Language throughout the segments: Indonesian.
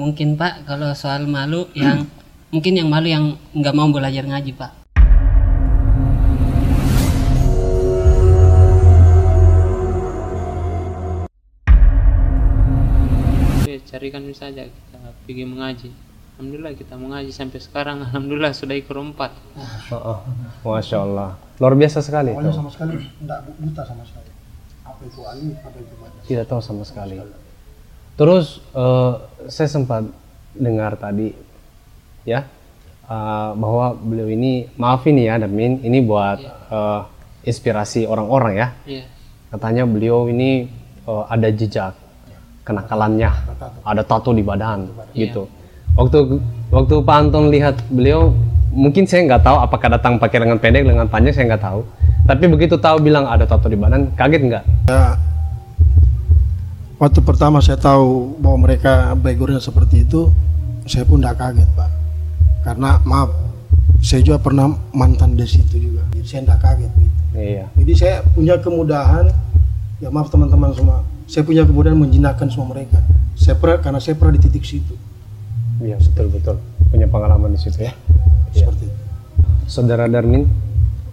Mungkin Pak kalau soal malu yang mungkin yang malu yang nggak mau belajar ngaji Pak. Oke, carikan saja kita pergi mengaji. Alhamdulillah kita mengaji sampai sekarang. Alhamdulillah sudah ikut empat. Heeh. Masya Allah. Luar biasa sekali. Tuh. sama sekali enggak buta sama sekali. Apa itu alif, apa itu baca. Tidak tahu sama sekali. Terus eh, saya sempat dengar tadi ya eh, bahwa beliau ini maaf ini ya Darmin ini buat eh, inspirasi orang-orang ya. Iya. Katanya beliau ini eh, ada jejak kenakalannya, ada tato di badan gitu. Waktu waktu Pak Anton lihat beliau mungkin saya nggak tahu apakah datang pakai lengan pendek, lengan panjang saya nggak tahu. Tapi begitu tahu bilang ada tato di badan, kaget nggak? Ya, waktu pertama saya tahu bahwa mereka backgroundnya seperti itu, saya pun tidak kaget pak. Karena maaf, saya juga pernah mantan di situ juga, jadi saya tidak kaget. Gitu. Iya. Jadi saya punya kemudahan, ya maaf teman-teman semua, saya punya kemudahan menjinakkan semua mereka. Saya pernah karena saya pernah di titik situ, Iya betul betul punya pengalaman di situ ya. seperti itu. Saudara Darmin,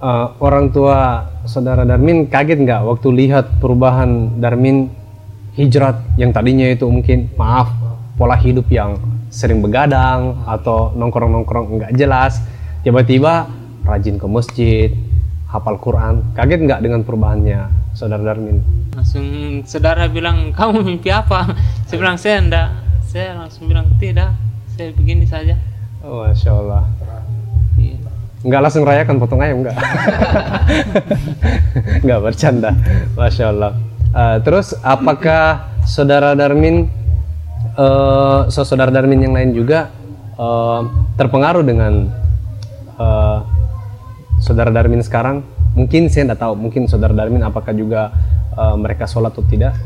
eh, orang tua saudara Darmin kaget nggak waktu lihat perubahan Darmin hijrat yang tadinya itu mungkin maaf pola hidup yang sering begadang atau nongkrong-nongkrong nggak jelas tiba-tiba rajin ke masjid hafal Quran kaget nggak dengan perubahannya saudara Darmin Langsung saudara bilang kamu mimpi apa? Saya bilang saya enggak. Saya langsung bilang tidak. Saya begini saja. oh, masya Allah Iya. nggak langsung rayakan potong ayam nggak nggak bercanda masya Allah Eh, terus apakah saudara Darmin eh so- saudara Darmin yang lain juga eh, terpengaruh dengan eh, saudara Darmin sekarang? Mungkin saya tidak tahu. Mungkin saudara Darmin apakah juga eh, mereka sholat atau tidak?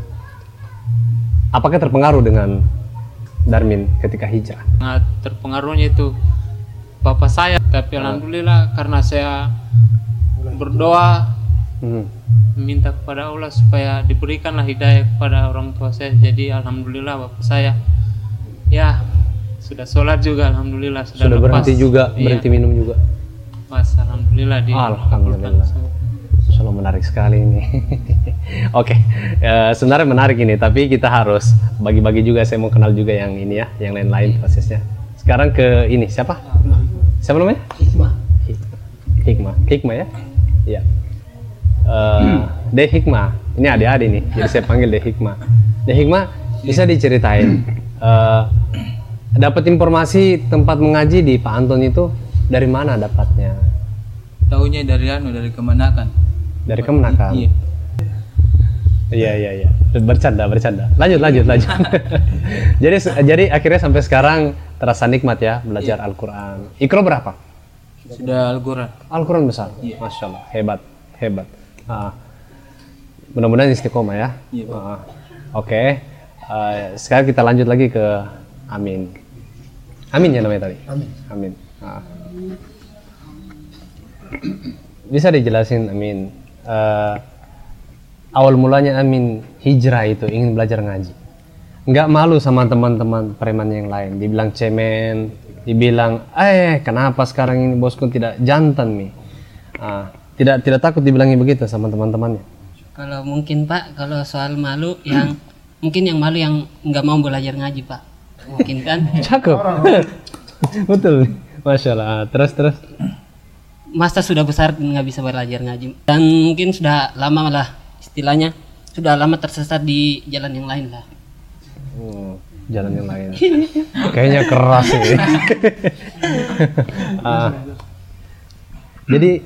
Apakah terpengaruh dengan Darmin ketika hijrah? Nah, terpengaruhnya itu bapak saya. Tapi alhamdulillah karena saya berdoa Hmm. Minta kepada Allah supaya diberikanlah hidayah kepada orang tua saya. Jadi alhamdulillah bapak saya ya sudah sholat juga alhamdulillah sudah, sudah lepas. berhenti juga Iya, berhenti minum juga Mas alhamdulillah di Alhamdulillah. Selalu menarik sekali ini. Oke, eh, sebenarnya menarik ini, tapi kita harus bagi-bagi juga. Saya mau kenal juga yang ini ya, yang lain-lain prosesnya. Sekarang ke ini siapa? Siapa namanya? Hikmah. Hikmah. Hikmah ya? Iya. Eh, De Hikmah. Ini adik-adik nih, jadi saya panggil De Hikmah. De Hikmah bisa diceritain eh, dapat informasi tempat mengaji di Pak Anton itu dari mana dapatnya? Tahunya dari anu dari kemenakan. Dari Kemenakan. Iya. Iya iya iya. Bercanda bercanda. Lanjut lanjut lanjut. jadi jadi akhirnya sampai sekarang terasa nikmat ya belajar Al-Qur'an. Ikro berapa? Sudah Al-Quran. Al-Qur'an besar. Masya Allah. Hebat hebat. Ah. Mudah-mudahan istiqomah ya. Iya, Pak. Ah. Oke. Eh, sekarang kita lanjut lagi ke Amin. Amin ya namanya tadi. Amin. Amin. Ah. Bisa dijelasin Amin. eh, awal mulanya Amin hijrah itu ingin belajar ngaji. Nggak malu sama teman-teman preman yang lain. Dibilang cemen, dibilang, eh kenapa sekarang ini bosku tidak jantan nih? Ah, tidak tidak takut dibilangi begitu sama teman-temannya. Kalau mungkin Pak kalau soal malu yang mungkin yang malu yang nggak mau belajar ngaji Pak. Mungkin kan. Cakep. Betul. Masya Allah. Terus terus. Masa sudah besar nggak bisa belajar ngaji dan mungkin sudah lama lah istilahnya sudah lama tersesat di jalan yang lain lah. Hmm, jalan yang lain. Kayaknya keras ini. Ah, jadi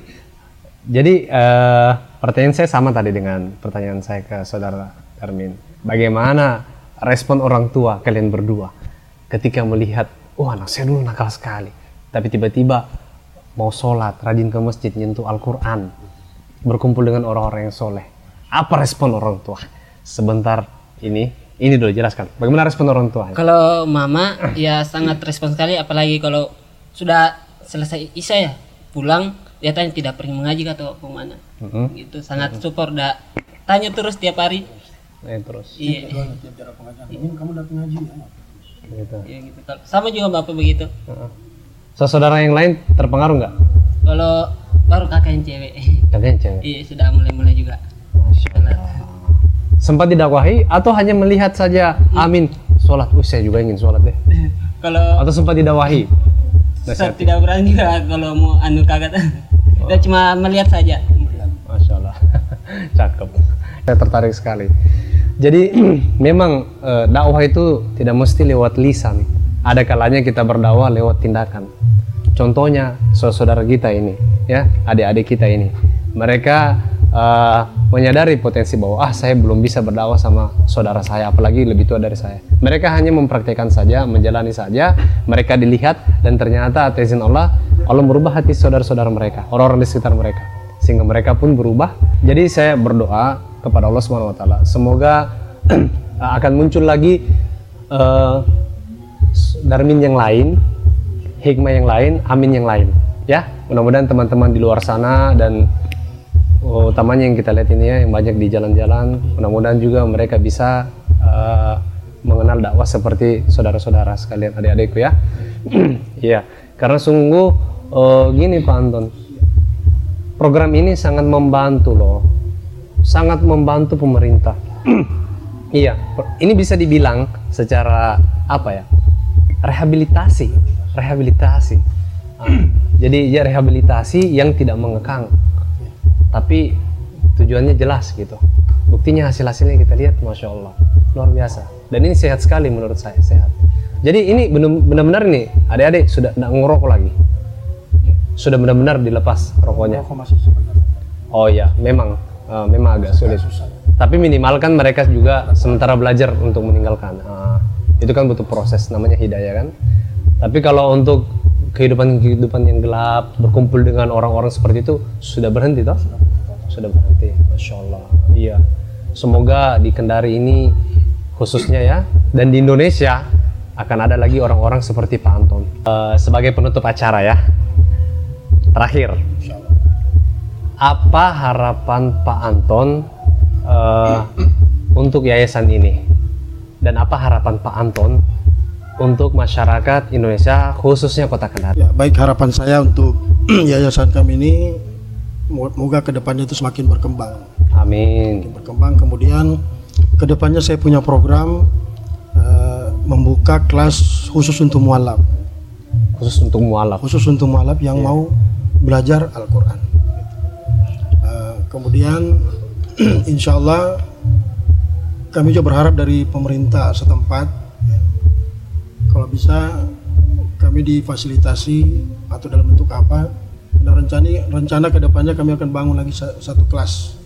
jadi eh, pertanyaan saya sama tadi dengan pertanyaan saya ke saudara Darmin. Bagaimana respon orang tua kalian berdua ketika melihat, oh anak saya dulu nakal sekali, tapi tiba-tiba mau sholat, rajin ke masjid, nyentuh Al-Quran, berkumpul dengan orang-orang yang soleh. Apa respon orang tua? Sebentar ini, ini dulu jelaskan. Bagaimana respon orang tua? Kalau mama ya sangat respon sekali apalagi kalau sudah selesai isya ya pulang dia tanya tidak pergi mengaji atau ke mana Mhm. gitu sangat support dah tanya terus tiap hari Eh, terus. iya tiap pengajian. Ini kamu datang ngaji ya? Gitu. ya gitu sama juga bapak begitu Heeh. So, saudara yang lain terpengaruh nggak? kalau baru kakak yang cewek Kalian cewek. iya sudah mulai-mulai juga Masya Allah. Sempat didakwahi atau hanya melihat saja amin sholat uh saya juga ingin sholat deh kalau atau sempat didakwahi saya tidak berani juga kalau mau anu kakak kita cuma melihat saja. Masya Allah cakep. Saya tertarik sekali. Jadi memang eh, dakwah itu tidak mesti lewat lisan. Ada kalanya kita berdakwah lewat tindakan. Contohnya saudara kita ini ya adik-adik kita ini. Mereka eh, menyadari potensi bahwa ah saya belum bisa berdakwah sama saudara saya apalagi lebih tua dari saya. Mereka hanya mempraktekkan saja menjalani saja mereka dilihat dan ternyata atas izin Allah Allah merubah hati saudara-saudara mereka orang-orang di sekitar mereka sehingga mereka pun berubah. Jadi saya berdoa kepada Allah Subhanahu wa taala semoga akan muncul lagi eh, darmin yang lain hikmah yang lain amin yang lain. Ya mudah-mudahan teman-teman di luar sana dan oh, utamanya yang kita lihat ini ya yang banyak di jalan-jalan mudah-mudahan juga mereka bisa eh, mengenal dakwah seperti saudara-saudara sekalian adik-adikku ya. Iya karena sungguh eh, gini Pak Anton. Program ini sangat membantu loh. Sangat membantu pemerintah. Iya ini bisa dibilang secara apa ya rehabilitasi. Rehabilitasi. Ah, jadi ya rehabilitasi yang tidak mengekang. Tapi tujuannya jelas gitu. Buktinya hasil hasilnya kita lihat masya Allah. Luar biasa. Dan ini sehat sekali menurut saya sehat. Jadi ini benar- benar-benar nih adik-adik sudah tidak ngerokok lagi sudah benar-benar dilepas rokoknya Rokok masih sebenarnya. Oh ya, memang eh, memang agak sulit. Tapi minimalkan mereka juga sementara belajar untuk meninggalkan. Ah, itu kan butuh proses namanya hidayah kan. Tapi kalau untuk kehidupan-kehidupan yang gelap, berkumpul dengan orang-orang seperti itu sudah berhenti toh? Sudah berhenti. Masya Allah. Iya. Semoga di Kendari ini khususnya ya dan di Indonesia akan ada lagi orang-orang seperti Pak Anton. Eh, sebagai penutup acara ya. Terakhir, apa harapan Pak Anton eh, untuk yayasan ini dan apa harapan Pak Anton untuk masyarakat Indonesia khususnya Kota Kendari. Ya, baik harapan saya untuk yayasan kami ini moga ke depannya itu semakin berkembang. Amin. berkembang kemudian ke depannya saya punya program eh, membuka kelas khusus untuk mualaf Khusus untuk mualaf. khusus untuk mualaf yang mau belajar Al-Quran Eh, kemudian insya Allah kami juga berharap dari pemerintah setempat ya, kalau bisa kami difasilitasi atau dalam bentuk apa dan rencana rencana ke depannya kami akan bangun lagi sa- satu kelas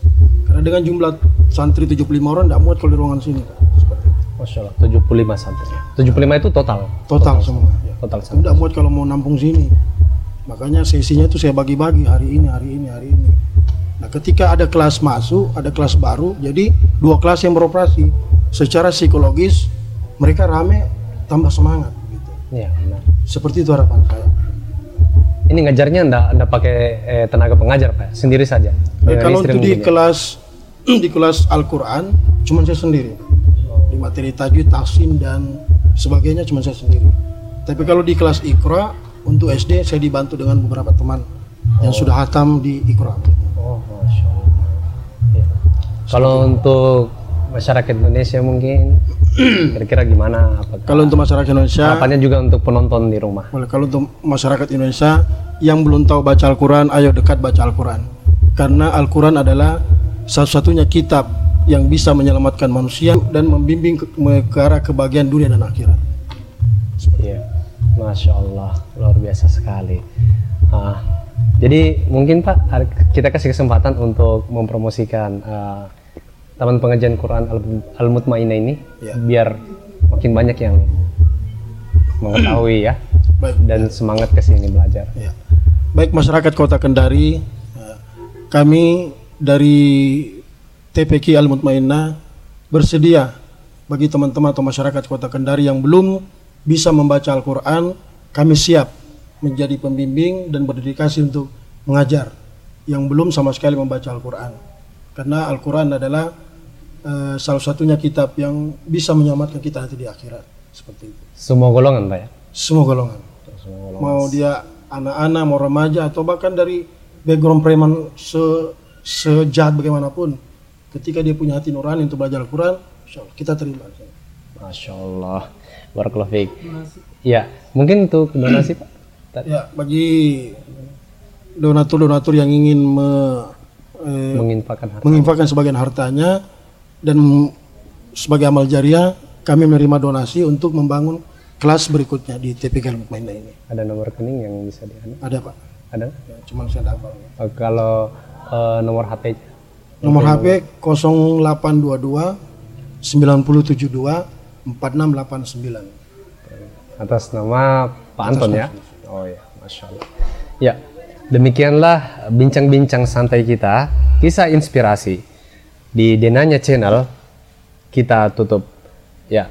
karena dengan jumlah santri 75 orang tidak muat kalau di ruangan sini Pak. seperti itu. Masya Allah. 75 santri. 75 itu total. total semua ya. Total santri. tidak muat kalau mau nampung sini makanya sesinya itu saya bagi-bagi hari ini hari ini hari ini nah ketika ada kelas masuk ada kelas baru jadi dua kelas yang beroperasi secara psikologis mereka rame tambah semangat gitu. Iya, benar. seperti itu harapan saya Ini ngajarnya anda anda pakai eh, tenaga pengajar Pak, sendiri saja. Eh, kalau untuk di ya? kelas di kelas Al-Quran cuma saya sendiri di materi tajwid tahsin dan sebagainya cuma saya sendiri tapi kalau di kelas Iqra untuk SD saya dibantu dengan beberapa teman yang sudah hatam di Iqra Oh, masya Allah. Iya. Kalau untuk masyarakat Indonesia mungkin kira-kira gimana? Apakah Kalau untuk masyarakat Indonesia, harapannya juga untuk penonton di rumah? boleh. Kalau untuk masyarakat Indonesia yang belum tahu baca Al-Quran, ayo dekat baca Al-Quran. Karena Al-Quran adalah satu-satunya kitab yang bisa menyelamatkan manusia dan membimbing ke, ke arah kebahagiaan dunia dan akhirat. Iya, masya Allah, luar biasa sekali. Ah, jadi mungkin Pak, kita kasih kesempatan untuk mempromosikan ah, taman pengajian Quran Al- Al-Mutmainah ini, Ya. biar makin banyak yang mengetahui ya Baik. dan semangat ke sini belajar. Ya. Baik masyarakat Kota Kendari, eh, kami dari TPQ Al Mutmainnah bersedia bagi teman-teman atau masyarakat Kota Kendari yang belum bisa membaca Al-Qur'an, kami siap menjadi pembimbing dan berdedikasi untuk mengajar yang belum sama sekali membaca Al-Qur'an. Karena Al-Qur'an adalah eh, salah satunya kitab yang bisa menyelamatkan kita nanti di akhirat. seperti itu Semua golongan Pak ya? semua golongan mau dia anak-anak mau remaja atau bahkan dari background preman se sejahat bagaimanapun ketika dia punya hati nurani untuk belajar Al-Quran kita terima Masya Allah. Barakallahu fiik. Ya, mungkin untuk donasi Pak. Ya bagi donatur-donatur yang ingin me, eh, Menginfakkan harta. menginfakkan sebagian hartanya dan sebagai amal jariah kami menerima donasi untuk membangun kelas berikutnya di TPK Mukmainah ini Ada nomor rekening yang bisa di ada pak Ada? ya, cuman saya tidak hafal. Oh, kalau eh, nomor HP nomor HP 0822 9072 4689 atas nama Pak Anton ya? Oh ya, Masya Allah. Ya, demikianlah bincang-bincang santai kita, kisah inspirasi di Denanya Channel. Kita tutup. Ya,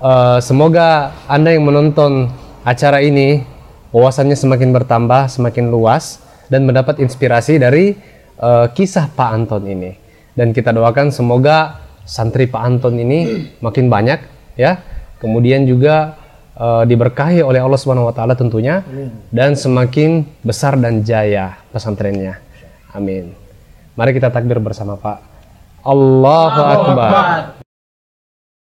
Eh, semoga Anda yang menonton acara ini wawasannya semakin bertambah, semakin luas, dan mendapat inspirasi dari eh, kisah Pak Anton ini. Dan kita doakan semoga santri Pak Anton ini makin banyak, ya. Kemudian juga eh, diberkahi oleh Allah Subhanahu Wa Taala tentunya, dan semakin besar dan jaya pesantrennya. Amin. Mari kita takbir bersama Pak. Allahu Akbar.